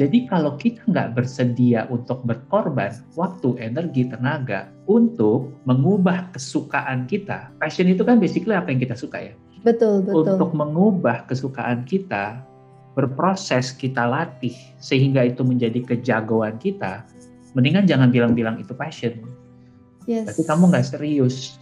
Jadi kalau kita nggak bersedia untuk berkorban waktu, energi, tenaga untuk mengubah kesukaan kita, passion itu kan basically apa yang kita suka ya. Betul, betul. Untuk mengubah kesukaan kita, berproses kita latih sehingga itu menjadi kejagoan kita, mendingan jangan bilang-bilang itu passion. Yes. Tapi kamu nggak serius.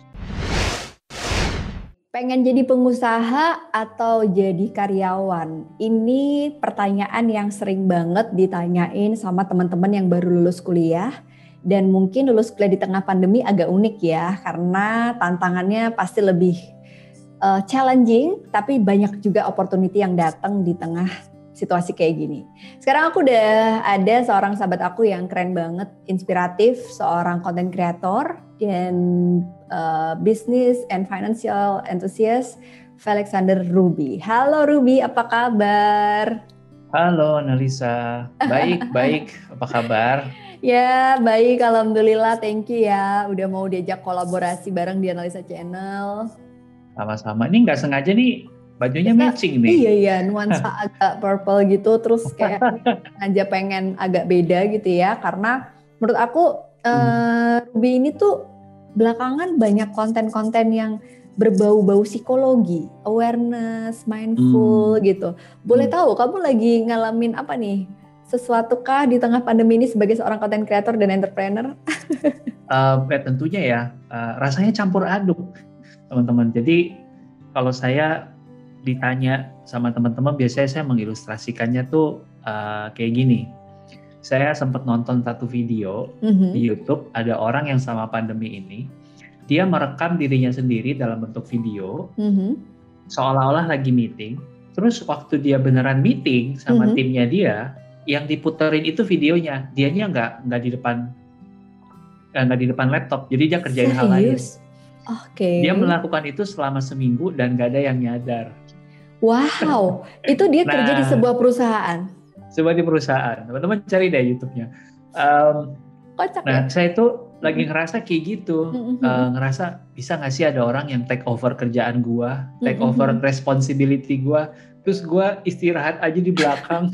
Pengen jadi pengusaha atau jadi karyawan? Ini pertanyaan yang sering banget ditanyain sama teman-teman yang baru lulus kuliah. Dan mungkin lulus kuliah di tengah pandemi agak unik ya, karena tantangannya pasti lebih uh, challenging, tapi banyak juga opportunity yang datang di tengah situasi kayak gini. Sekarang aku udah ada seorang sahabat aku yang keren banget, inspiratif, seorang content creator dan uh, business and financial enthusiast, Alexander Ruby. Halo Ruby, apa kabar? Halo Analisa, baik baik, apa kabar? Ya baik, alhamdulillah, thank you ya, udah mau diajak kolaborasi bareng di Analisa Channel. Sama-sama, ini nggak sengaja nih bajunya Kita, matching nih. Iya iya, nuansa agak purple gitu, terus kayak aja pengen agak beda gitu ya, karena menurut aku uh, Ruby ini tuh belakangan banyak konten-konten yang berbau-bau psikologi, awareness, mindful hmm. gitu. Boleh hmm. tahu kamu lagi ngalamin apa nih? Sesuatu kah di tengah pandemi ini sebagai seorang content creator dan entrepreneur? uh, ya tentunya ya, uh, rasanya campur aduk teman-teman. Jadi kalau saya ditanya sama teman-teman, biasanya saya mengilustrasikannya tuh uh, kayak gini. Saya sempat nonton satu video mm-hmm. di YouTube, ada orang yang sama pandemi ini, dia merekam dirinya sendiri dalam bentuk video, mm-hmm. seolah-olah lagi meeting. Terus waktu dia beneran meeting sama mm-hmm. timnya dia, yang diputerin itu videonya, dianya nggak nggak di depan eh, nggak di depan laptop, jadi dia kerjain Serius? hal lain. Okay. Dia melakukan itu selama seminggu dan gak ada yang nyadar. Wow, itu dia nah, kerja di sebuah perusahaan. Sebuah di perusahaan. Teman-teman cari deh YouTube-nya. Um, Kocak nah, ya? saya itu lagi ngerasa kayak gitu, mm-hmm. uh, ngerasa bisa nggak sih ada orang yang take over kerjaan gua, take mm-hmm. over responsibility gua, terus gue istirahat aja di belakang.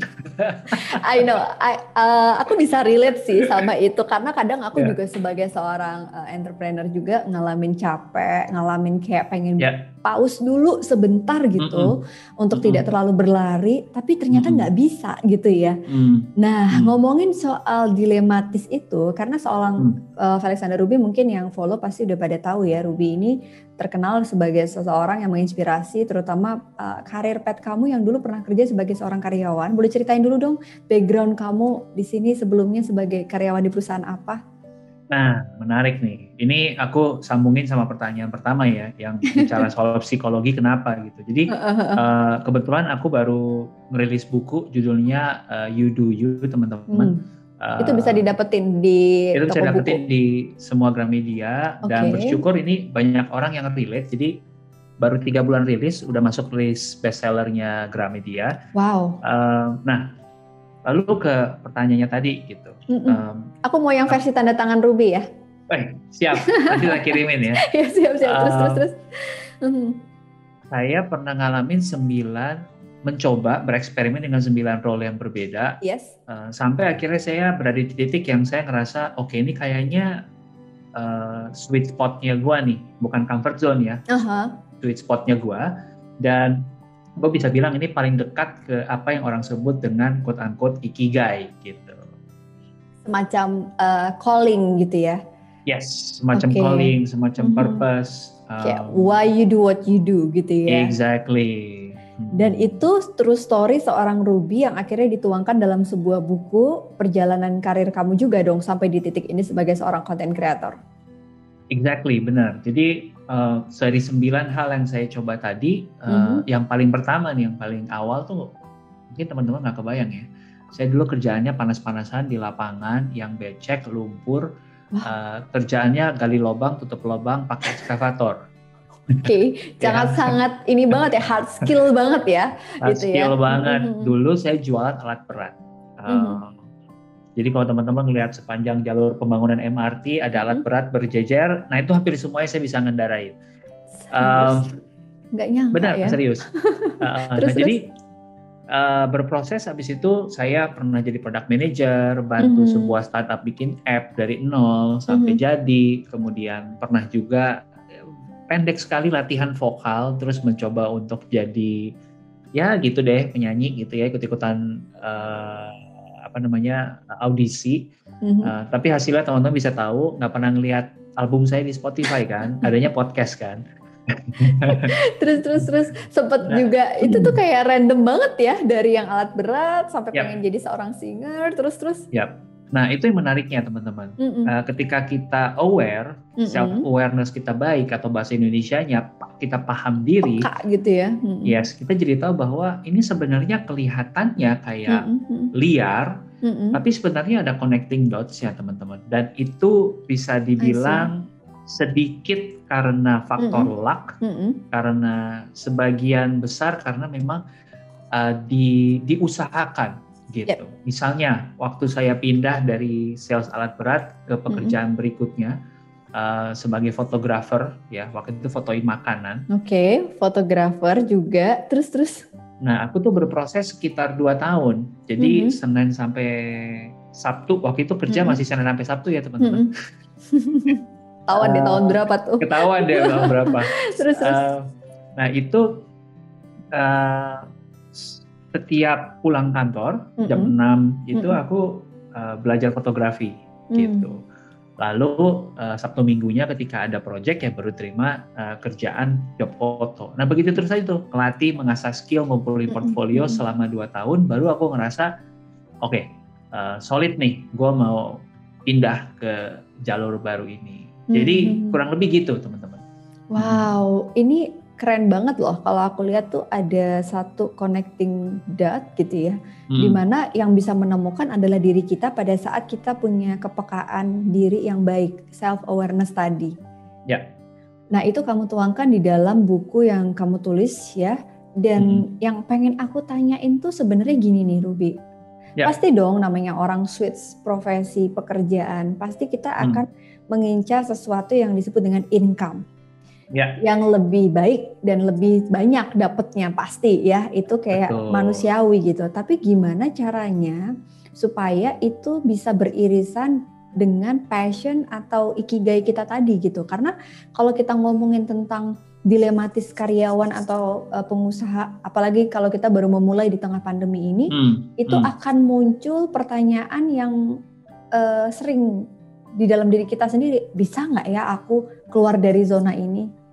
I know, I, uh, aku bisa relate sih sama itu karena kadang aku yeah. juga sebagai seorang uh, entrepreneur juga ngalamin capek, ngalamin kayak pengen yeah. Pause dulu sebentar gitu mm -hmm. untuk mm -hmm. tidak terlalu berlari, tapi ternyata nggak mm -hmm. bisa gitu ya. Mm -hmm. Nah mm -hmm. ngomongin soal dilematis itu, karena seorang mm -hmm. uh, Alexander Ruby mungkin yang follow pasti udah pada tahu ya Ruby ini terkenal sebagai seseorang yang menginspirasi terutama uh, karir pet kamu yang dulu pernah kerja sebagai seorang karyawan. Boleh ceritain dulu dong background kamu di sini sebelumnya sebagai karyawan di perusahaan apa? Nah, menarik nih. Ini aku sambungin sama pertanyaan pertama ya, yang bicara soal psikologi kenapa gitu. Jadi uh, kebetulan aku baru ngerilis buku judulnya uh, You Do You, teman-teman. Hmm Uh, itu bisa didapetin di itu bisa didapetin buku. di semua Gramedia okay. dan bersyukur ini banyak orang yang relate jadi baru tiga bulan rilis udah masuk list bestsellernya Gramedia. Wow. Uh, nah lalu ke pertanyaannya tadi gitu. Mm -mm. Um, Aku mau yang versi tanda tangan Ruby ya. Eh siap nanti tak kirimin ya. ya siap siap terus um, terus terus. Mm. Saya pernah ngalamin sembilan mencoba bereksperimen dengan sembilan role yang berbeda. Yes. Uh, sampai akhirnya saya berada di titik yang saya ngerasa oke okay, ini kayaknya uh, sweet spotnya gue nih, bukan comfort zone ya. Uh-huh. Sweet spotnya gue dan gue bisa bilang ini paling dekat ke apa yang orang sebut dengan quote unquote ikigai gitu. Semacam uh, calling gitu ya. Yes, semacam okay. calling, semacam mm-hmm. purpose. Um, why you do what you do gitu ya. Exactly dan itu true story seorang Ruby yang akhirnya dituangkan dalam sebuah buku perjalanan karir kamu juga dong sampai di titik ini sebagai seorang content creator. Exactly, benar. Jadi uh, dari sembilan hal yang saya coba tadi, uh, mm-hmm. yang paling pertama nih, yang paling awal tuh mungkin teman-teman nggak kebayang ya. Saya dulu kerjaannya panas-panasan di lapangan, yang becek, lumpur, uh, kerjaannya gali lubang, tutup lubang, pakai ekskavator. Oke, okay. jangan ya. sangat ini banget ya, hard skill banget ya. Hard gitu ya. skill ya. banget. Mm-hmm. Dulu saya jualan alat berat. Uh, mm-hmm. Jadi kalau teman-teman lihat sepanjang jalur pembangunan MRT ada alat mm-hmm. berat berjejer, nah itu hampir semuanya saya bisa ngendarain. Um, Nggak nyangka benar, ya? serius. uh, terus, nah, terus. jadi uh, berproses habis itu saya pernah jadi product manager, bantu mm -hmm. sebuah startup bikin app dari nol sampai mm -hmm. jadi, kemudian pernah juga pendek sekali latihan vokal terus mencoba untuk jadi ya gitu deh penyanyi gitu ya ikut-ikutan uh, apa namanya audisi mm-hmm. uh, tapi hasilnya teman-teman bisa tahu nggak pernah ngeliat album saya di Spotify kan adanya podcast kan terus terus terus sempet nah, juga itu tuh kayak random banget ya dari yang alat berat sampai yep. pengen jadi seorang singer terus terus yep. Nah, itu yang menariknya teman-teman. Mm -mm. Uh, ketika kita aware, mm -mm. self awareness kita baik atau bahasa Indonesia-nya kita paham diri, Peka gitu ya. Mm -mm. Yes, kita jadi tahu bahwa ini sebenarnya kelihatannya kayak mm -mm. liar, mm -mm. tapi sebenarnya ada connecting dots ya teman-teman. Dan itu bisa dibilang sedikit karena faktor mm -mm. luck, mm -mm. karena sebagian besar karena memang uh, di diusahakan gitu. Yep. Misalnya waktu saya pindah dari sales alat berat ke pekerjaan mm-hmm. berikutnya uh, sebagai fotografer ya waktu itu fotoin makanan. Oke, okay, fotografer juga. Terus terus. Nah aku tuh berproses sekitar dua tahun. Jadi mm-hmm. Senin sampai Sabtu waktu itu kerja mm-hmm. masih Senin sampai Sabtu ya teman-teman. Mm-hmm. Ketahuan uh, di tahun berapa tuh? Ketahuan deh tahun berapa. terus terus. Uh, nah itu uh, setiap pulang kantor mm -hmm. jam 6 itu mm -hmm. aku uh, belajar fotografi mm. gitu. Lalu uh, Sabtu minggunya ketika ada project ya baru terima uh, kerjaan job foto. Nah begitu terus aja tuh kelatih mengasah skill ngumpulin portfolio mm -hmm. selama 2 tahun baru aku ngerasa oke okay, uh, solid nih gue mau pindah ke jalur baru ini. Jadi mm -hmm. kurang lebih gitu teman-teman. Wow, ini keren banget loh kalau aku lihat tuh ada satu connecting dot gitu ya hmm. di mana yang bisa menemukan adalah diri kita pada saat kita punya kepekaan diri yang baik self awareness tadi ya nah itu kamu tuangkan di dalam buku yang kamu tulis ya dan hmm. yang pengen aku tanyain tuh sebenarnya gini nih Ruby ya. pasti dong namanya orang switch profesi pekerjaan pasti kita hmm. akan mengincar sesuatu yang disebut dengan income ya. yang lebih baik dan lebih banyak dapatnya pasti ya itu kayak Betul. manusiawi gitu tapi gimana caranya supaya itu bisa beririsan dengan passion atau ikigai kita tadi gitu karena kalau kita ngomongin tentang dilematis karyawan atau uh, pengusaha apalagi kalau kita baru memulai di tengah pandemi ini hmm, itu hmm. akan muncul pertanyaan yang uh, sering di dalam diri kita sendiri bisa nggak ya aku keluar dari zona ini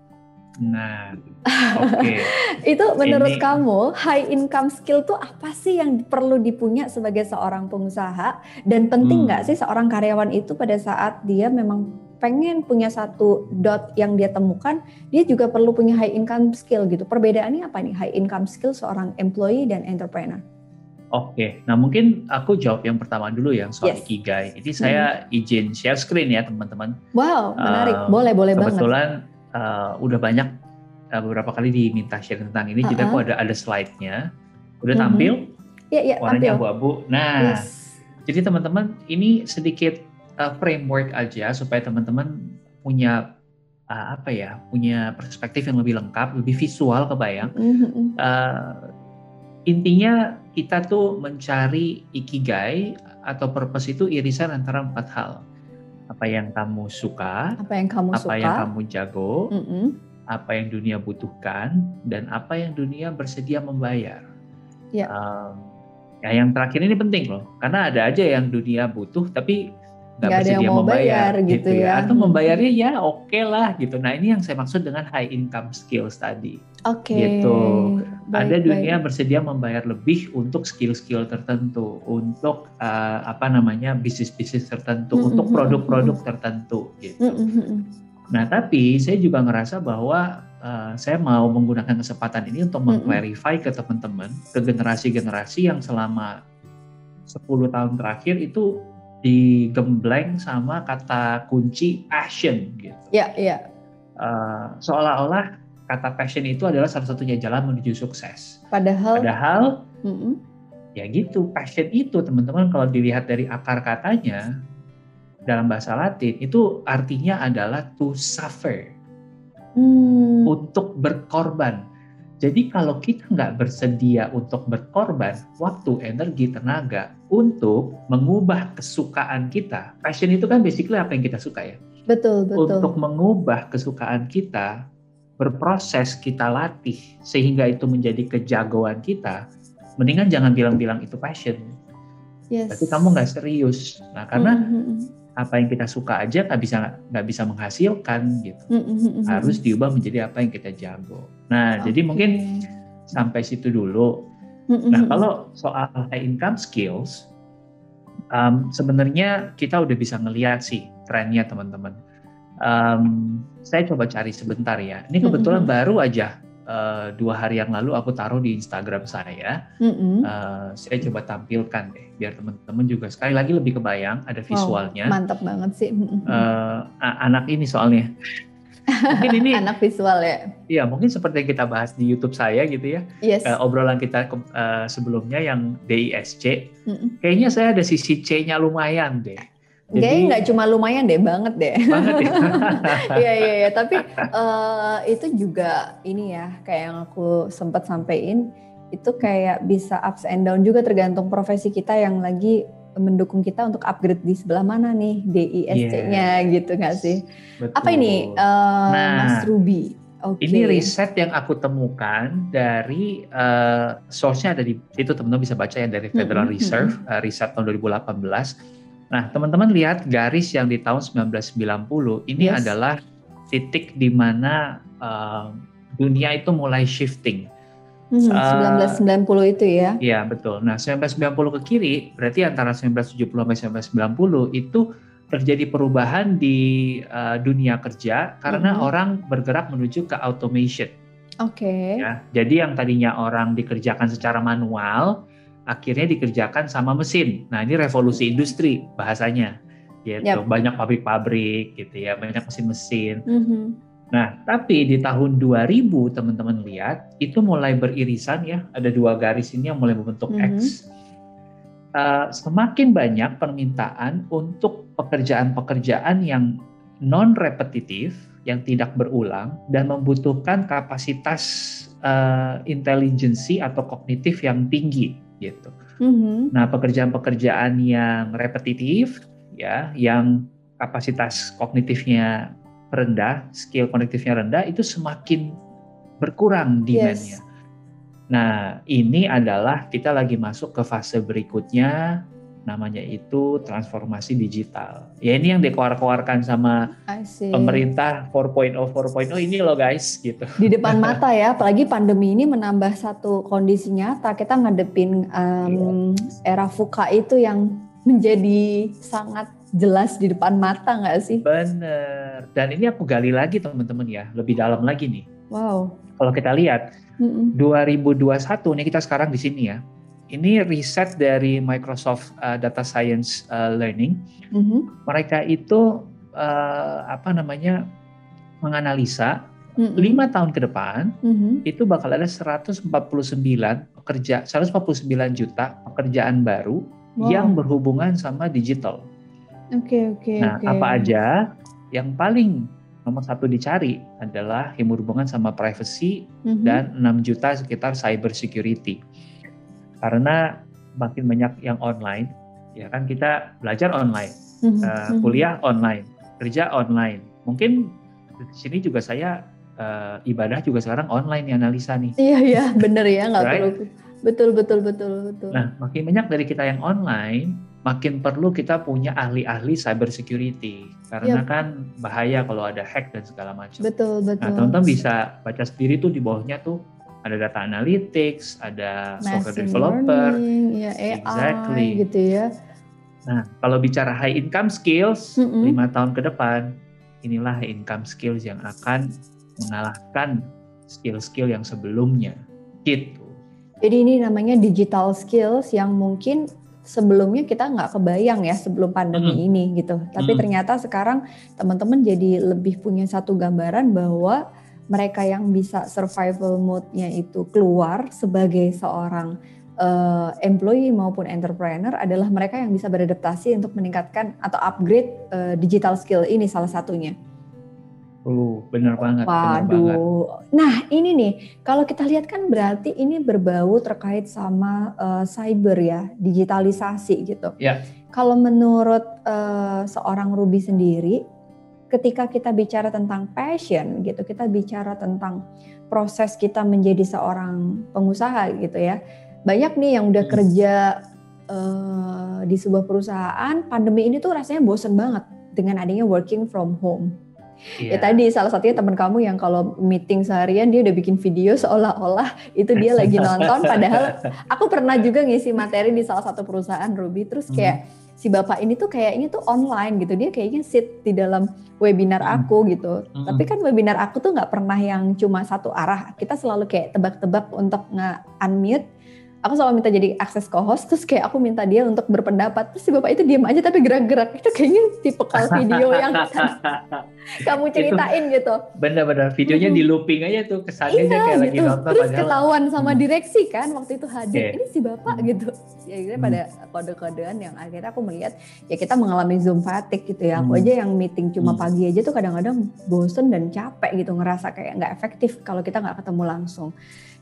Nah, oke. Okay. itu menurut Ini, kamu high income skill tuh apa sih yang perlu dipunya sebagai seorang pengusaha dan penting hmm. nggak hmm. sih seorang karyawan itu pada saat dia memang pengen punya satu dot yang dia temukan, dia juga perlu punya high income skill gitu. Perbedaannya apa nih high income skill seorang employee dan entrepreneur? Oke, nah mungkin aku jawab yang pertama dulu yang soal yes. ikigai. Jadi saya hmm. izin share screen ya teman-teman. Wow, menarik. Uh, boleh, boleh kebetulan, banget. Kebetulan uh, udah banyak uh, beberapa kali diminta share tentang ini, uh -huh. jadi aku ada ada slide-nya. Udah uh-huh. tampil? Iya, yeah, yeah, warnanya abu-abu. Nah, yes. jadi teman-teman ini sedikit uh, framework aja supaya teman-teman punya uh, apa ya, punya perspektif yang lebih lengkap, lebih visual kebayang. Uh -huh. uh, intinya kita tuh mencari ikigai atau purpose itu irisan antara empat hal. Apa yang kamu suka, apa yang kamu apa suka, yang kamu jago, mm -mm. apa yang dunia butuhkan, dan apa yang dunia bersedia membayar. Yeah. Um, ya yang terakhir ini penting loh, karena ada aja yang dunia butuh tapi nggak bersedia ada yang mau membayar bayar, gitu ya. ya. Atau membayarnya ya oke okay lah gitu. Nah ini yang saya maksud dengan high income skills tadi. Oke. Okay. Gitu. Baik, ada dunia baik. bersedia membayar lebih untuk skill-skill tertentu, untuk uh, apa namanya bisnis-bisnis tertentu, mm -hmm. untuk produk-produk tertentu gitu. Mm -hmm. Nah tapi saya juga ngerasa bahwa uh, saya mau menggunakan kesempatan ini untuk mm -hmm. mengclarify ke teman-teman, ke generasi-generasi yang selama 10 tahun terakhir itu digembleng sama kata kunci passion gitu. Iya, iya. Uh, seolah-olah kata passion itu adalah salah satunya jalan menuju sukses. Padahal Padahal mm -mm. ya gitu, passion itu teman-teman kalau dilihat dari akar katanya dalam bahasa Latin itu artinya adalah to suffer. Hmm. Untuk berkorban. Jadi kalau kita nggak bersedia untuk berkorban waktu, energi, tenaga untuk mengubah kesukaan kita, passion itu kan basically apa yang kita suka ya. Betul, betul. Untuk mengubah kesukaan kita, berproses kita latih sehingga itu menjadi kejagoan kita, mendingan jangan bilang-bilang itu passion. Yes. Tapi kamu nggak serius. Nah karena mm -hmm. Apa yang kita suka aja nggak bisa nggak bisa menghasilkan gitu. Mm -hmm. Harus diubah menjadi apa yang kita jago. Nah okay. jadi mungkin sampai situ dulu. Mm -hmm. Nah kalau soal high income skills, um, sebenarnya kita udah bisa ngeliat sih trennya teman-teman. Um, saya coba cari sebentar ya. Ini kebetulan mm -hmm. baru aja uh, dua hari yang lalu aku taruh di Instagram saya. Mm -hmm. uh, saya coba tampilkan deh, biar teman-teman juga sekali lagi lebih kebayang ada visualnya. Wow, mantap banget sih. Uh, anak ini soalnya. mungkin ini anak visual ya. Iya, mungkin seperti yang kita bahas di YouTube saya gitu ya. Yes. Uh, obrolan kita uh, sebelumnya yang DISC. Mm -mm. Kayaknya saya ada sisi C-nya lumayan deh. Jadi nggak cuma lumayan deh, banget deh. Banget ya. Iya iya iya, tapi uh, itu juga ini ya, kayak yang aku sempat sampaikan itu kayak bisa ups and down juga tergantung profesi kita yang lagi mendukung kita untuk upgrade di sebelah mana nih DISC-nya yes. gitu nggak sih? Betul. Apa ini uh, nah, Mas Ruby? Okay. Ini riset yang aku temukan dari uh, source-nya ada di itu teman-teman bisa baca ya dari Federal mm -hmm. Reserve uh, riset tahun 2018 Nah, teman-teman lihat garis yang di tahun 1990 ini yes. adalah titik di mana uh, dunia itu mulai shifting. Hmm, uh, 1990 itu ya? Iya betul. Nah 1990 ke kiri berarti antara 1970 sampai 1990 itu terjadi perubahan di uh, dunia kerja karena hmm. orang bergerak menuju ke automation. Oke. Okay. Ya, jadi yang tadinya orang dikerjakan secara manual akhirnya dikerjakan sama mesin. Nah ini revolusi industri bahasanya, gitu. Yep. Banyak pabrik-pabrik gitu ya, banyak mesin-mesin. Mm -hmm. Nah tapi di tahun 2000 teman-teman lihat itu mulai beririsan ya, ada dua garis ini yang mulai membentuk mm -hmm. X. Uh, semakin banyak permintaan untuk pekerjaan-pekerjaan yang non repetitif, yang tidak berulang dan membutuhkan kapasitas uh, intelijensi atau kognitif yang tinggi gitu. Mm-hmm. Nah, pekerjaan-pekerjaan yang repetitif, ya, yang kapasitas kognitifnya rendah, skill kognitifnya rendah, itu semakin berkurang demandnya. Yes. Nah, ini adalah kita lagi masuk ke fase berikutnya namanya itu transformasi digital. Ya ini yang dikeluarkan sama pemerintah 4.0 4.0 ini loh guys gitu. Di depan mata ya, apalagi pandemi ini menambah satu kondisi nyata kita ngadepin um, era fuka itu yang menjadi sangat jelas di depan mata nggak sih? Bener. Dan ini aku gali lagi teman-teman ya, lebih dalam lagi nih. Wow. Kalau kita lihat mm -mm. 2021 nih kita sekarang di sini ya ini riset dari Microsoft uh, Data Science uh, Learning. Mm-hmm. Mereka itu uh, apa namanya menganalisa mm-hmm. lima tahun ke depan mm-hmm. itu bakal ada 149 pekerja 149 juta pekerjaan baru wow. yang berhubungan sama digital. Oke okay, oke. Okay, nah okay. apa aja yang paling nomor satu dicari adalah yang berhubungan sama privacy mm-hmm. dan 6 juta sekitar cyber security karena makin banyak yang online ya kan kita belajar online uh, kuliah online kerja online mungkin di sini juga saya uh, ibadah juga sekarang online nih analisa nih iya iya bener ya nggak right? perlu betul betul betul betul nah makin banyak dari kita yang online makin perlu kita punya ahli-ahli cyber security karena yep. kan bahaya kalau ada hack dan segala macam. Betul betul. Nah teman-teman bisa baca sendiri tuh di bawahnya tuh ada data analytics, ada Machine software developer, learning, ya, AI, exactly. gitu ya. Nah, kalau bicara high income skills, lima tahun ke depan, inilah high income skills yang akan mengalahkan skill-skill yang sebelumnya, gitu. Jadi ini namanya digital skills yang mungkin sebelumnya kita nggak kebayang ya sebelum pandemi mm-hmm. ini gitu. Tapi mm-hmm. ternyata sekarang teman-teman jadi lebih punya satu gambaran bahwa mereka yang bisa survival mode-nya itu keluar sebagai seorang uh, employee maupun entrepreneur adalah mereka yang bisa beradaptasi untuk meningkatkan atau upgrade uh, digital skill ini salah satunya. Uh, benar banget. Waduh. Banget. Nah, ini nih, kalau kita lihat kan berarti ini berbau terkait sama uh, cyber ya, digitalisasi gitu. Ya. Kalau menurut uh, seorang Ruby sendiri, ketika kita bicara tentang passion gitu, kita bicara tentang proses kita menjadi seorang pengusaha gitu ya. Banyak nih yang udah hmm. kerja uh, di sebuah perusahaan, pandemi ini tuh rasanya bosen banget dengan adanya working from home Yeah. Ya tadi salah satunya teman kamu yang kalau meeting seharian dia udah bikin video seolah-olah itu dia lagi nonton padahal aku pernah juga ngisi materi di salah satu perusahaan Ruby terus kayak hmm. Si bapak ini tuh kayaknya tuh online gitu dia kayaknya sit di dalam webinar hmm. aku gitu hmm. tapi kan webinar aku tuh nggak pernah yang cuma satu arah kita selalu kayak tebak-tebak untuk nge-unmute aku selalu minta jadi akses co-host terus kayak aku minta dia untuk berpendapat terus si bapak itu diam aja tapi gerak-gerak itu kayaknya tipe kal video yang kamu ceritain itu, gitu bener-bener videonya hmm. di looping aja tuh kesannya iya, kayak gitu. lagi nonton terus ketahuan sama hmm. direksi kan waktu itu hadir yeah. ini si bapak hmm. gitu ya akhirnya hmm. pada kode-kodean yang akhirnya aku melihat ya kita mengalami zoom fatigue gitu ya aku hmm. aja yang meeting cuma hmm. pagi aja tuh kadang-kadang bosen dan capek gitu ngerasa kayak nggak efektif kalau kita nggak ketemu langsung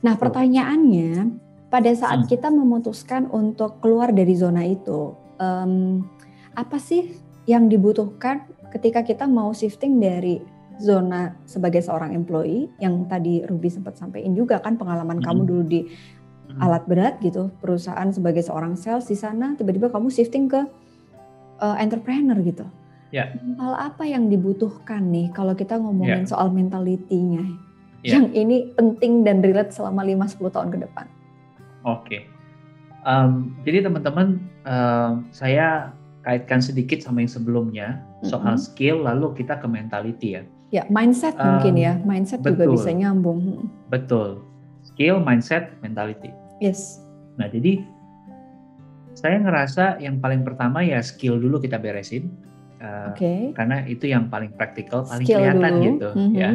nah pertanyaannya pada saat hmm. kita memutuskan untuk keluar dari zona itu, um, apa sih yang dibutuhkan ketika kita mau shifting dari zona sebagai seorang employee yang tadi Ruby sempat sampaikan juga kan pengalaman hmm. kamu dulu di hmm. alat berat gitu, perusahaan sebagai seorang sales di sana, tiba-tiba kamu shifting ke uh, entrepreneur gitu. Yeah. Mental apa yang dibutuhkan nih kalau kita ngomongin yeah. soal mentalitinya? Yeah. Yang ini penting dan relate selama 5-10 tahun ke depan. Oke. Um, jadi teman-teman, um, saya kaitkan sedikit sama yang sebelumnya soal mm-hmm. skill, lalu kita ke mentality ya. Ya, mindset um, mungkin ya, mindset betul, juga bisa nyambung. Betul, skill, mindset, mentality. Yes. Nah, jadi saya ngerasa yang paling pertama ya skill dulu kita beresin, uh, okay. karena itu yang paling praktikal, paling skill kelihatan dulu. gitu, mm-hmm. ya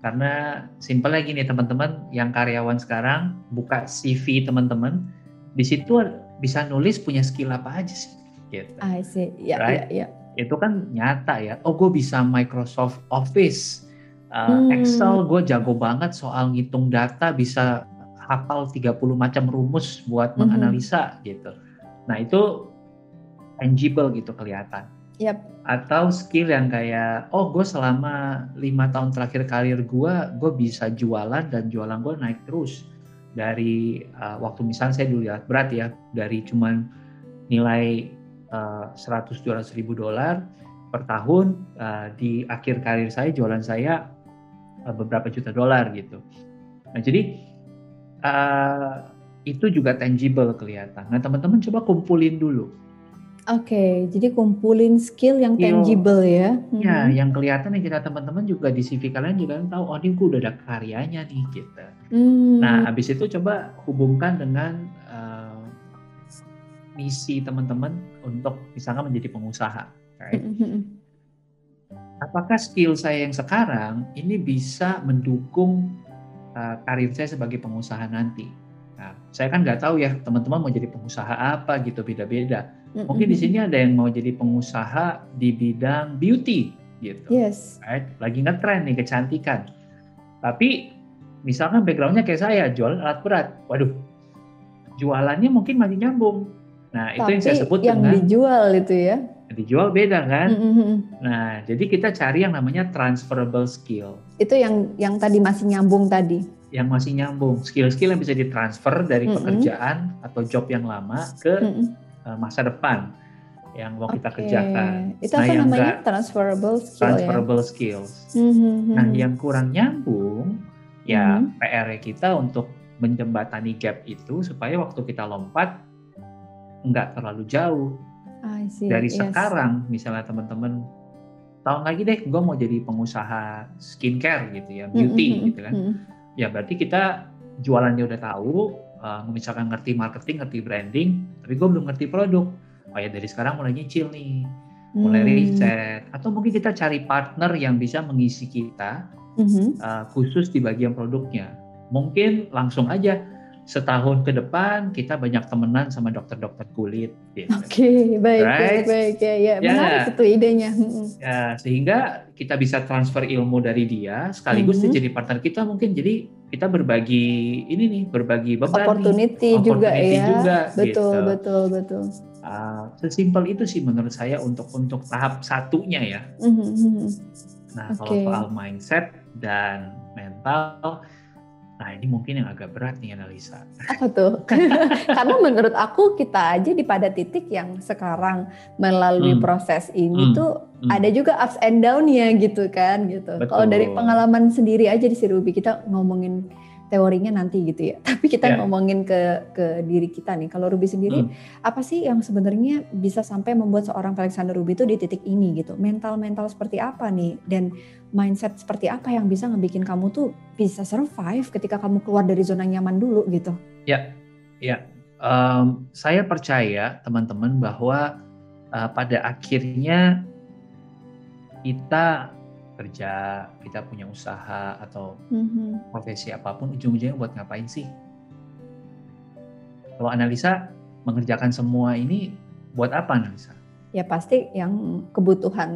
karena simpel lagi nih teman-teman yang karyawan sekarang buka CV teman-teman di situ bisa nulis punya skill apa aja sih gitu. I see. Ya, right? ya, ya. Itu kan nyata ya. Oh, gue bisa Microsoft Office. Uh, hmm. Excel gue jago banget soal ngitung data bisa hafal 30 macam rumus buat hmm. menganalisa gitu. Nah, itu tangible gitu kelihatan. Yep. Atau skill yang kayak, oh gue selama lima tahun terakhir karir gue, gue bisa jualan dan jualan gue naik terus. Dari uh, waktu misalnya saya dulu ya berat ya, dari cuman nilai uh, 100-200 ribu dolar per tahun, uh, di akhir karir saya jualan saya uh, beberapa juta dolar gitu. Nah jadi uh, itu juga tangible kelihatan. Nah teman-teman coba kumpulin dulu Oke, jadi kumpulin skill yang skill, tangible ya. Ya, hmm. yang kelihatan yang kita teman-teman juga di CV kalian juga tahu, oh ini gue udah ada karyanya nih gitu. Hmm. Nah, habis itu coba hubungkan dengan uh, misi teman-teman untuk misalnya menjadi pengusaha. Right? Hmm, hmm, hmm. Apakah skill saya yang sekarang ini bisa mendukung uh, karir saya sebagai pengusaha nanti? Nah, saya kan nggak tahu ya teman-teman mau jadi pengusaha apa gitu beda-beda. Mungkin di sini ada yang mau jadi pengusaha di bidang beauty gitu. Yes. Right? Lagi ngetren nih kecantikan. Tapi misalkan backgroundnya kayak saya jual alat berat, waduh, jualannya mungkin masih nyambung. Nah itu yang saya sebut yang dengan dijual itu ya. Dijual beda kan. Mm-hmm. Nah jadi kita cari yang namanya transferable skill. Itu yang yang tadi masih nyambung tadi yang masih nyambung, skill-skill yang bisa ditransfer dari mm -hmm. pekerjaan atau job yang lama ke mm -hmm. Uh, masa depan yang mau okay. kita kerjakan. Itu nah, apa yang namanya? transferable skill ya? Transferable ya? skills. Mm -hmm. Nah, yang kurang nyambung ya mm -hmm. PR kita untuk menjembatani gap itu supaya waktu kita lompat nggak terlalu jauh. Dari yes. sekarang, misalnya teman-teman tahun lagi deh, gue mau jadi pengusaha skincare gitu ya, beauty mm -hmm. gitu kan. Mm -hmm ya berarti kita jualannya udah tahu, uh, misalkan ngerti marketing, ngerti branding, tapi gue belum ngerti produk. Oh ya dari sekarang mulai nyicil nih, mulai hmm. riset, atau mungkin kita cari partner yang bisa mengisi kita hmm. uh, khusus di bagian produknya. Mungkin langsung aja setahun ke depan kita banyak temenan sama dokter-dokter kulit. Gitu. Oke, okay, baik, right? baik, baik, ya, ya, ya. menarik itu idenya. Ya, sehingga kita bisa transfer ilmu dari dia, sekaligus mm -hmm. dia jadi partner kita mungkin. Jadi kita berbagi ini nih, berbagi beban opportunity, nih, juga opportunity ya. Juga, betul, gitu. betul, betul. Uh, sesimpel itu sih menurut saya untuk untuk tahap satunya ya. Mm -hmm. Nah, okay. kalau soal mindset dan mental Nah ini mungkin yang agak berat nih analisa. Apa tuh? Karena menurut aku kita aja di pada titik yang sekarang melalui hmm. proses ini hmm. tuh hmm. ada juga ups and down ya gitu kan gitu. Kalau dari pengalaman sendiri aja di Sirubi kita ngomongin teorinya nanti gitu ya. Tapi kita yeah. ngomongin ke ke diri kita nih. Kalau Ruby sendiri hmm. apa sih yang sebenarnya bisa sampai membuat seorang Alexander Ruby itu di titik ini gitu? Mental-mental seperti apa nih dan mindset seperti apa yang bisa ngebikin kamu tuh bisa survive ketika kamu keluar dari zona nyaman dulu gitu? Ya, ya. Um, saya percaya teman-teman bahwa uh, pada akhirnya kita kerja, kita punya usaha atau mm-hmm. profesi apa pun, ujung-ujungnya buat ngapain sih? Kalau analisa mengerjakan semua ini buat apa analisa? Ya pasti yang kebutuhan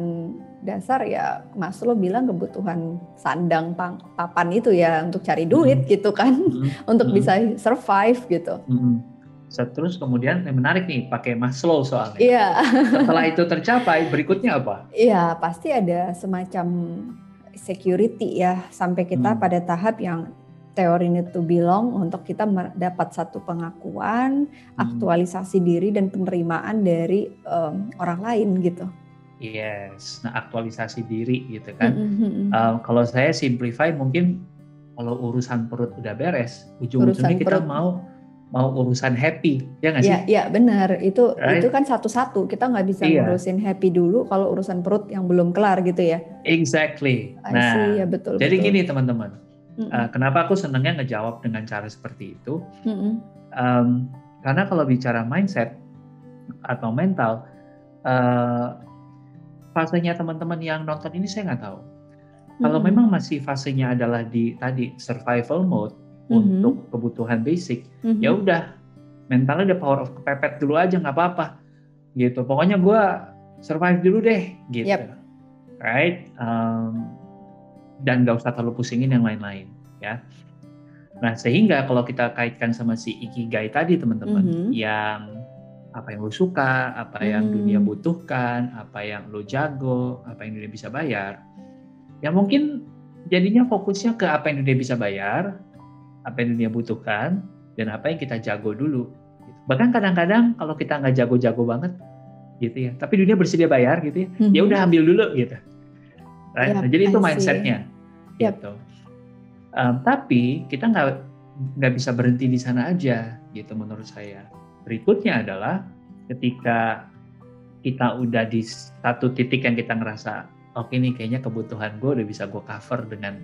dasar ya Mas lo bilang kebutuhan sandang pang, papan itu ya untuk cari duit mm-hmm. gitu kan, mm-hmm. untuk mm-hmm. bisa survive gitu. Mm-hmm Terus kemudian yang menarik nih pakai Maslow soalnya. Iya. Setelah itu tercapai, berikutnya apa? Iya, pasti ada semacam security ya sampai kita hmm. pada tahap yang teori ini tuh bilang untuk kita mendapat satu pengakuan, hmm. aktualisasi diri dan penerimaan dari um, orang lain gitu. Yes, nah aktualisasi diri gitu kan. Mm -hmm. uh, kalau saya simplify mungkin kalau urusan perut udah beres, ujung-ujungnya kita perut. mau mau urusan happy ya nggak sih? Iya ya, benar itu right? itu kan satu-satu kita nggak bisa iya. ngurusin happy dulu kalau urusan perut yang belum kelar gitu ya? Exactly. I nah see, ya betul. Jadi betul. gini teman-teman, mm -mm. uh, kenapa aku senangnya ngejawab dengan cara seperti itu? Mm -mm. Um, karena kalau bicara mindset atau mental, uh, fasenya teman-teman yang nonton ini saya nggak tahu. Kalau mm -hmm. memang masih fasenya adalah di tadi survival mode mm-hmm. untuk kebutuhan basic mm-hmm. ya udah mentalnya udah power of kepepet dulu aja nggak apa-apa gitu pokoknya gue survive dulu deh gitu yep. right um, dan nggak usah terlalu pusingin yang lain-lain ya nah sehingga kalau kita kaitkan sama si ikigai tadi teman-teman mm-hmm. yang apa yang lo suka, apa yang mm. dunia butuhkan, apa yang lo jago, apa yang dunia bisa bayar, ya mungkin jadinya fokusnya ke apa yang dunia bisa bayar, apa yang dunia butuhkan dan apa yang kita jago dulu. Bahkan kadang-kadang kalau kita nggak jago-jago banget gitu ya, tapi dunia bersedia bayar gitu ya, mm-hmm. ya udah ambil dulu gitu. Right? Yep, nah, jadi itu mindsetnya yep. gitu. Um, tapi kita nggak nggak bisa berhenti di sana aja gitu menurut saya. Berikutnya adalah ketika kita udah di satu titik yang kita ngerasa oke okay nih kayaknya kebutuhan gue udah bisa gue cover dengan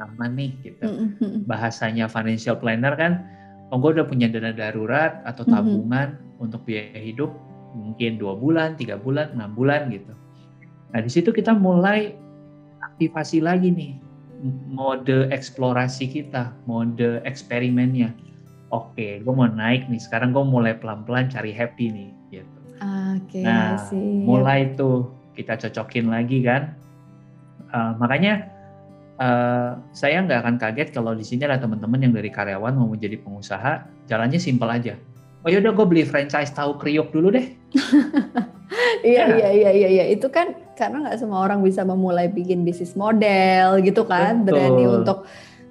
aman nih gitu. Mm-hmm. Bahasanya financial planner kan, oh gue udah punya dana darurat atau tabungan mm-hmm. untuk biaya hidup mungkin dua bulan, tiga bulan, enam bulan gitu. Nah di situ kita mulai aktivasi lagi nih mode eksplorasi kita, mode eksperimennya. Oke, gue mau naik nih. Sekarang gue mulai pelan-pelan cari happy nih, gitu. Oke, nah, mulai tuh kita cocokin lagi kan. Uh, makanya Uh, saya nggak akan kaget kalau di sini ada teman-teman yang dari karyawan mau menjadi pengusaha, jalannya simpel aja. Oh yaudah gue beli franchise tahu kriuk dulu deh. iya, ya. iya iya iya iya itu kan karena nggak semua orang bisa memulai bikin bisnis model gitu kan, Betul. berani untuk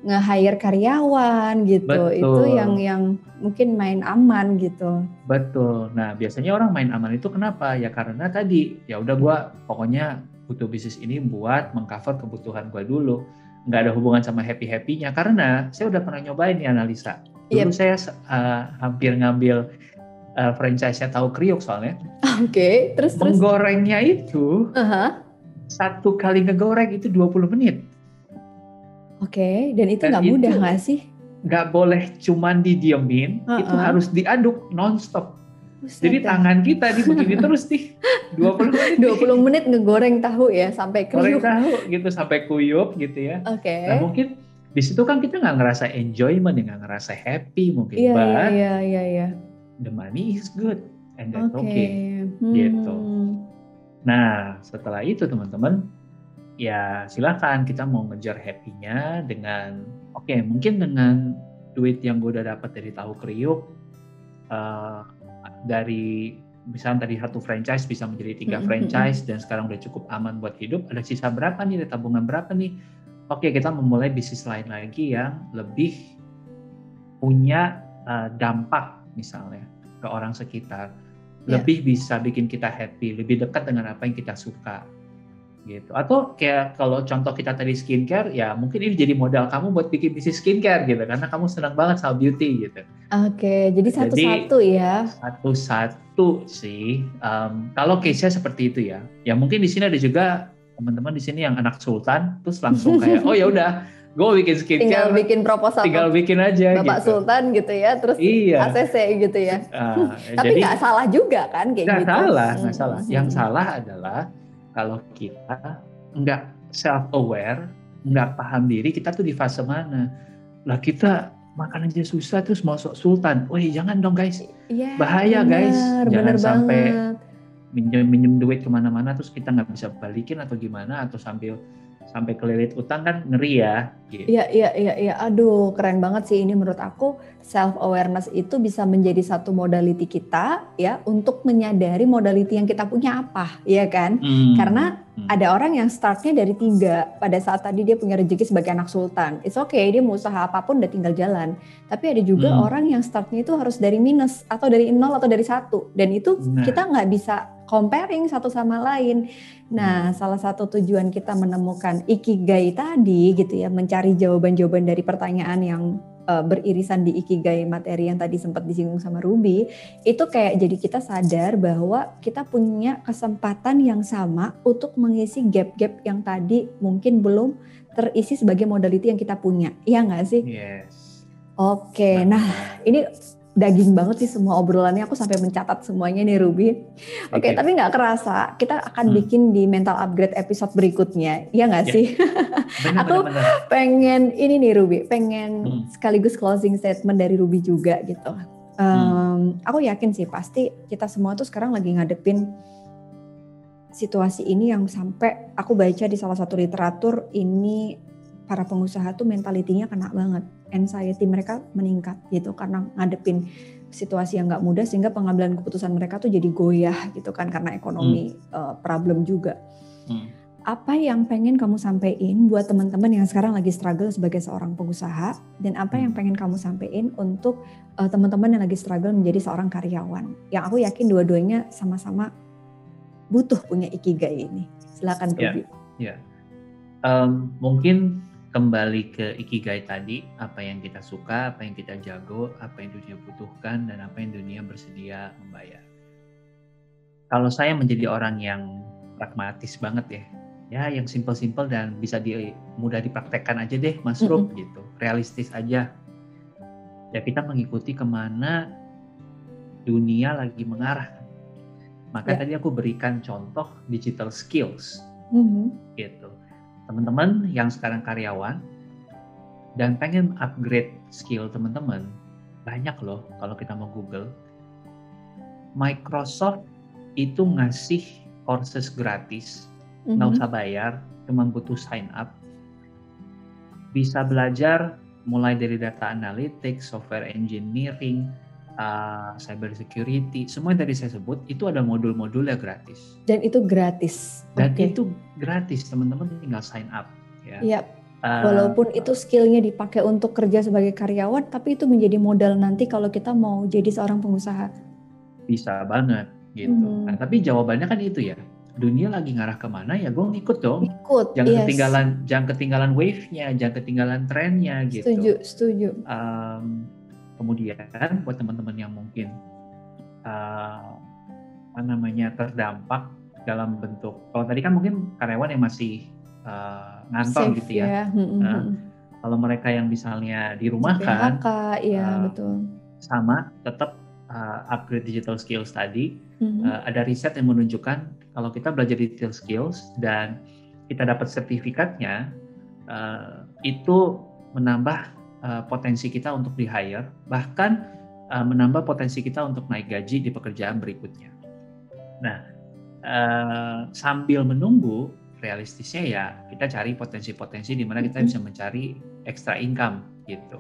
nge-hire karyawan gitu. Betul. Itu yang yang mungkin main aman gitu. Betul. Nah, biasanya orang main aman itu kenapa? Ya karena tadi ya udah gue pokoknya butuh bisnis ini buat mengcover kebutuhan gue dulu. Nggak ada hubungan sama happy happynya karena saya udah pernah nyobain nih analisa. Dulu yep. saya uh, hampir ngambil uh, franchise-nya tahu kriuk soalnya. Oke okay, terus? Menggorengnya itu uh -huh. satu kali ngegoreng itu 20 menit. Oke okay, dan itu nggak mudah nggak sih? nggak boleh cuman didiemin uh -uh. itu harus diaduk nonstop Buset Jadi ya. tangan kita di begini terus nih 20 menit. 20 menit ngegoreng tahu ya sampai kuyup. Goreng tahu gitu sampai kuyup gitu ya. Oke. Okay. Nah mungkin di situ kan kita nggak ngerasa enjoyment, nggak ngerasa happy mungkin, yeah, but yeah, yeah, yeah, yeah. the money is good and that's okay, okay. Hmm. gitu. Nah setelah itu teman-teman, ya silakan kita mau ngejar happy-nya dengan, oke okay, mungkin dengan duit yang gue udah dapat dari tahu kriuk, uh, dari misalnya tadi satu franchise bisa menjadi tiga franchise dan sekarang udah cukup aman buat hidup, ada sisa berapa nih, ada tabungan berapa nih? Oke, kita memulai bisnis lain lagi yang lebih punya uh, dampak misalnya ke orang sekitar, yeah. lebih bisa bikin kita happy, lebih dekat dengan apa yang kita suka gitu. Atau kayak kalau contoh kita tadi skincare, ya mungkin ini jadi modal kamu buat bikin bisnis skincare gitu, karena kamu senang banget sama beauty gitu. Oke, jadi satu-satu ya. Satu-satu sih. Um, kalau case-nya seperti itu ya, ya mungkin di sini ada juga teman-teman di sini yang anak sultan, terus langsung kayak, oh ya udah, gue bikin skincare. Tinggal bikin proposal. Tinggal bikin aja. Bapak gitu. Sultan gitu ya, terus iya. ACC gitu ya. Uh, Tapi nggak salah juga kan kayak gak gitu. Nggak salah, nggak hmm. salah. Yang salah adalah kalau kita nggak self aware, nggak paham diri, kita tuh di fase mana? Lah kita makan aja susah terus masuk sultan. Wih jangan dong guys, ya, bahaya bener, guys, jangan bener sampai banget. minjem minjem duit ke mana-mana terus kita nggak bisa balikin atau gimana atau sambil sampai kelilit utang kan ngeri ya. Gitu. Iya iya iya iya. Aduh keren banget sih ini menurut aku self awareness itu bisa menjadi satu modality kita ya untuk menyadari modality yang kita punya apa, ya kan? Hmm. Karena hmm. ada orang yang startnya dari tiga pada saat tadi dia punya rezeki sebagai anak sultan. It's okay dia mau usaha apa pun udah tinggal jalan. Tapi ada juga hmm. orang yang startnya itu harus dari minus atau dari nol atau dari satu dan itu nah. kita nggak bisa comparing satu sama lain. Nah, hmm. salah satu tujuan kita menemukan ikigai tadi gitu ya, mencari jawaban-jawaban dari pertanyaan yang uh, beririsan di ikigai materi yang tadi sempat disinggung sama Ruby, itu kayak jadi kita sadar bahwa kita punya kesempatan yang sama untuk mengisi gap-gap yang tadi mungkin belum terisi sebagai modality yang kita punya. Iya nggak sih? Yes. Oke, nah ini daging banget sih semua obrolannya aku sampai mencatat semuanya nih Ruby. Oke, okay, okay. tapi nggak kerasa kita akan hmm. bikin di mental upgrade episode berikutnya, ya nggak yeah. sih? bener, aku bener, bener. pengen ini nih Ruby, pengen hmm. sekaligus closing statement dari Ruby juga gitu. Um, hmm. Aku yakin sih pasti kita semua tuh sekarang lagi ngadepin situasi ini yang sampai aku baca di salah satu literatur ini para pengusaha tuh mentalitinya kena banget anxiety mereka meningkat gitu karena ngadepin situasi yang nggak mudah sehingga pengambilan keputusan mereka tuh jadi goyah gitu kan karena ekonomi hmm. uh, problem juga. Hmm. Apa yang pengen kamu sampaikan buat teman-teman yang sekarang lagi struggle sebagai seorang pengusaha dan apa yang hmm. pengen kamu sampaikan untuk uh, teman-teman yang lagi struggle menjadi seorang karyawan? Yang aku yakin dua-duanya sama-sama butuh punya ikigai ini. Silakan ya, Ruby. Ya. Yeah. Um, mungkin kembali ke ikigai tadi, apa yang kita suka, apa yang kita jago, apa yang dunia butuhkan, dan apa yang dunia bersedia membayar. Kalau saya menjadi orang yang pragmatis banget ya, ya yang simple-simple dan bisa di, mudah dipraktekkan aja deh, Mas Rup, mm -hmm. gitu, realistis aja. Ya kita mengikuti ke mana dunia lagi mengarah. Maka yeah. tadi aku berikan contoh digital skills, mm -hmm. gitu teman-teman yang sekarang karyawan dan pengen upgrade skill teman-teman, banyak loh kalau kita mau Google. Microsoft itu ngasih courses gratis, nggak mm -hmm. usah bayar, cuma butuh sign up. Bisa belajar mulai dari data analytics, software engineering, uh, cyber security, semua yang tadi saya sebut itu ada modul-modulnya gratis. Dan itu gratis. Dan okay. itu gratis, teman-teman tinggal sign up. Ya. Yep. Uh, Walaupun itu skillnya dipakai untuk kerja sebagai karyawan, tapi itu menjadi modal nanti kalau kita mau jadi seorang pengusaha. Bisa banget gitu. Hmm. Nah, tapi jawabannya kan itu ya. Dunia lagi ngarah ke mana ya gue ngikut dong. Ikut. Jangan yes. ketinggalan, jangan ketinggalan wave-nya, jangan ketinggalan trennya gitu. Setuju, setuju. Um, Kemudian buat teman-teman yang mungkin uh, apa namanya terdampak dalam bentuk kalau tadi kan mungkin karyawan yang masih uh, ngantor Safe, gitu ya. ya. Nah, kalau mereka yang misalnya di rumah kan, iya uh, betul. Sama, tetap uh, upgrade digital skills tadi. Mm-hmm. Uh, ada riset yang menunjukkan kalau kita belajar digital skills dan kita dapat sertifikatnya, uh, itu menambah uh, potensi kita untuk di hire, bahkan uh, menambah potensi kita untuk naik gaji di pekerjaan berikutnya. Nah, uh, sambil menunggu, realistisnya ya kita cari potensi-potensi di mana kita bisa mencari extra income gitu.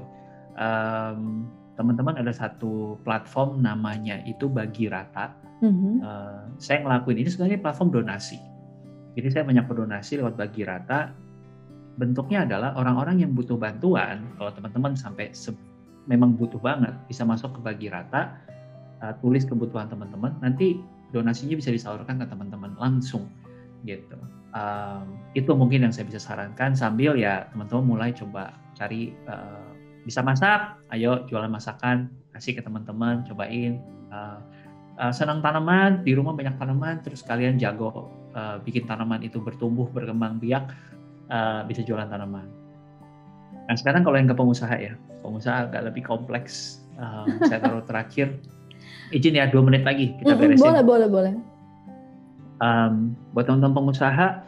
Um, teman-teman ada satu platform namanya itu bagi rata. Mm-hmm. Uh, saya ngelakuin ini sebenarnya platform donasi. Jadi saya banyak berdonasi lewat bagi rata. Bentuknya adalah orang-orang yang butuh bantuan. Kalau teman-teman sampai memang butuh banget, bisa masuk ke bagi rata, uh, tulis kebutuhan teman-teman. Nanti donasinya bisa disalurkan ke teman-teman langsung gitu. Um, itu mungkin yang saya bisa sarankan sambil ya teman-teman mulai coba cari uh, bisa masak, ayo jualan masakan, kasih ke teman-teman, cobain. Uh, uh, senang tanaman, di rumah banyak tanaman, terus kalian jago uh, bikin tanaman itu bertumbuh, berkembang biak, uh, bisa jualan tanaman. Nah sekarang kalau yang ke pengusaha ya, pengusaha agak lebih kompleks. Um, saya taruh terakhir, izin ya dua menit lagi kita beresin. Boleh, boleh, boleh. Um, buat teman-teman pengusaha,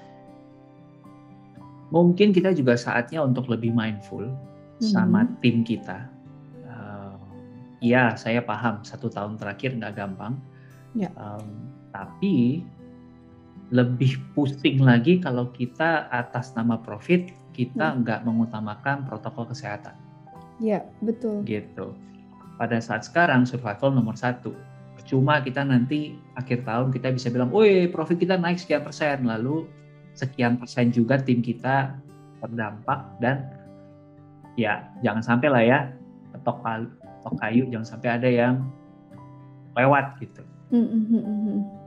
mungkin kita juga saatnya untuk lebih mindful sama hmm. tim kita. Uh, ya, saya paham satu tahun terakhir nggak gampang. Ya. Um, tapi lebih pusing lagi kalau kita atas nama profit kita hmm. nggak mengutamakan protokol kesehatan. Ya, betul. Gitu. Pada saat sekarang survival nomor satu. Cuma kita nanti akhir tahun kita bisa bilang, woi profit kita naik sekian persen, lalu sekian persen juga tim kita terdampak dan ya jangan sampai lah ya tok kayu jangan sampai ada yang lewat gitu.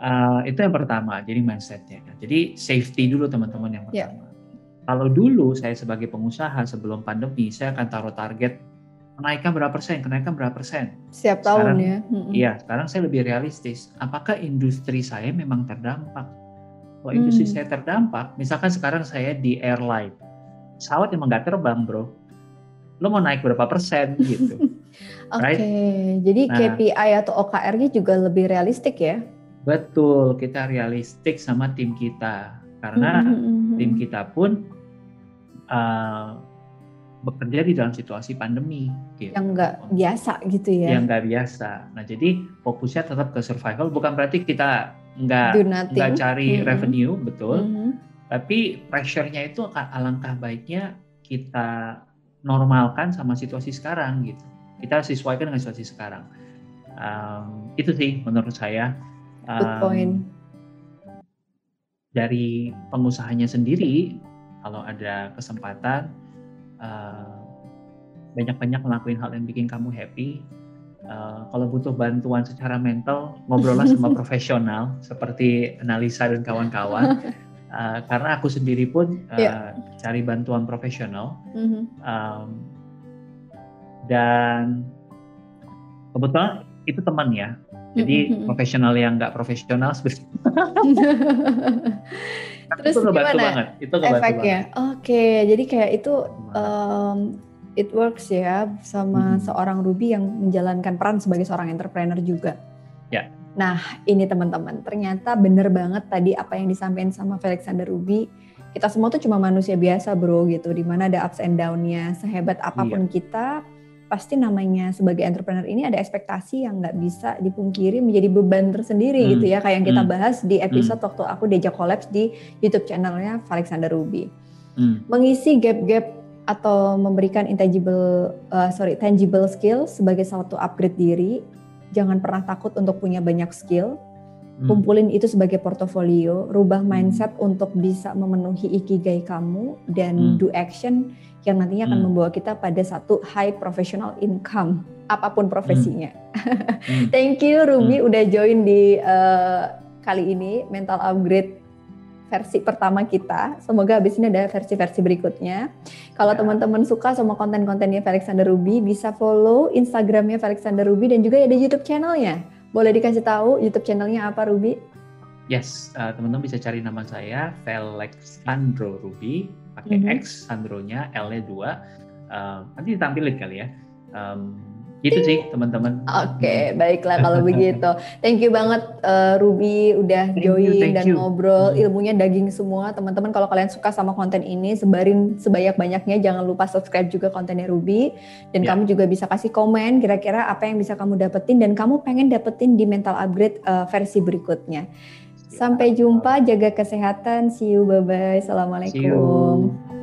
Uh, itu yang pertama, jadi mindsetnya. Jadi safety dulu teman-teman yang ya. pertama. Yeah. Kalau dulu saya sebagai pengusaha sebelum pandemi, saya akan taruh target kenaikan berapa persen, kenaikan berapa persen. Setiap tahun ya. Iya, sekarang saya lebih realistis. Apakah industri saya memang terdampak? Kalau industri hmm. saya terdampak, misalkan sekarang saya di airline, pesawat emang nggak terbang bro, lo mau naik berapa persen gitu. Oke, okay. right? jadi nah, KPI atau OKR-nya juga lebih realistik ya? Betul, kita realistik sama tim kita karena mm -hmm. tim kita pun uh, bekerja di dalam situasi pandemi. Gitu. Yang nggak biasa gitu ya? Yang nggak biasa. Nah jadi fokusnya tetap ke survival, bukan berarti kita nggak nggak cari mm -hmm. revenue, betul. Mm -hmm. Tapi pressure-nya itu alangkah baiknya kita normalkan sama situasi sekarang gitu. Kita sesuaikan dengan situasi sekarang. Um, itu sih menurut saya. Um, Good point. Dari pengusahanya sendiri, kalau ada kesempatan, uh, banyak-banyak ngelakuin hal yang bikin kamu happy. Uh, kalau butuh bantuan secara mental, ngobrollah sama profesional seperti analisa dan kawan-kawan. Uh, karena aku sendiri pun uh, yeah. cari bantuan profesional mm-hmm. um, dan kebetulan itu teman ya jadi mm-hmm. profesional yang nggak profesional sebenarnya terus itu gimana banget. itu efeknya oke okay, jadi kayak itu um, it works ya sama mm-hmm. seorang Ruby yang menjalankan peran sebagai seorang entrepreneur juga ya Nah, ini teman-teman, ternyata bener banget tadi apa yang disampaikan sama Alexander Ruby. Kita semua tuh cuma manusia biasa bro gitu, di mana ada ups and down-nya. Sehebat apa pun iya. kita, pasti namanya sebagai entrepreneur ini ada ekspektasi yang nggak bisa dipungkiri menjadi beban tersendiri hmm. gitu ya. Kayak yang kita hmm. bahas di episode hmm. waktu aku diajak collabs di YouTube channelnya Alexander Ruby. Hmm. Mengisi gap-gap atau memberikan intangible, uh, sorry, tangible skill sebagai satu upgrade diri jangan pernah takut untuk punya banyak skill. Hmm. Kumpulin itu sebagai portofolio, rubah hmm. mindset hmm. untuk bisa memenuhi ikigai kamu dan hmm. do action yang nantinya akan hmm. membawa kita pada satu high professional income apa pun profesinya. Hmm. Thank you Rumi hmm. udah join di uh, kali ini mental upgrade versi pertama kita. Semoga habis ini ada versi-versi berikutnya. Kalau ya. teman-teman suka sama konten-kontennya Alexander Ruby, bisa follow Instagramnya Alexander Ruby dan juga ada YouTube channelnya. Boleh dikasih tahu YouTube channelnya apa Ruby? Yes, uh, teman-teman bisa cari nama saya Felixandro Ruby, pakai mm -hmm. X, Sandronya, L-nya dua. Uh, nanti ditampilin kali ya. Um, Gitu sih teman-teman. Oke, okay, baiklah kalau begitu. Thank you banget uh, Ruby udah thank join you, dan you. ngobrol. Hmm. Ilmunya daging semua. Teman-teman kalau kalian suka sama konten ini, sebarin sebanyak-banyaknya. Jangan lupa subscribe juga kontennya Ruby. Dan yeah. kamu juga bisa kasih komen kira-kira apa yang bisa kamu dapetin dan kamu pengen dapetin di mental upgrade uh, versi berikutnya. Sampai jumpa, jaga kesehatan. See you, bye-bye. Assalamualaikum.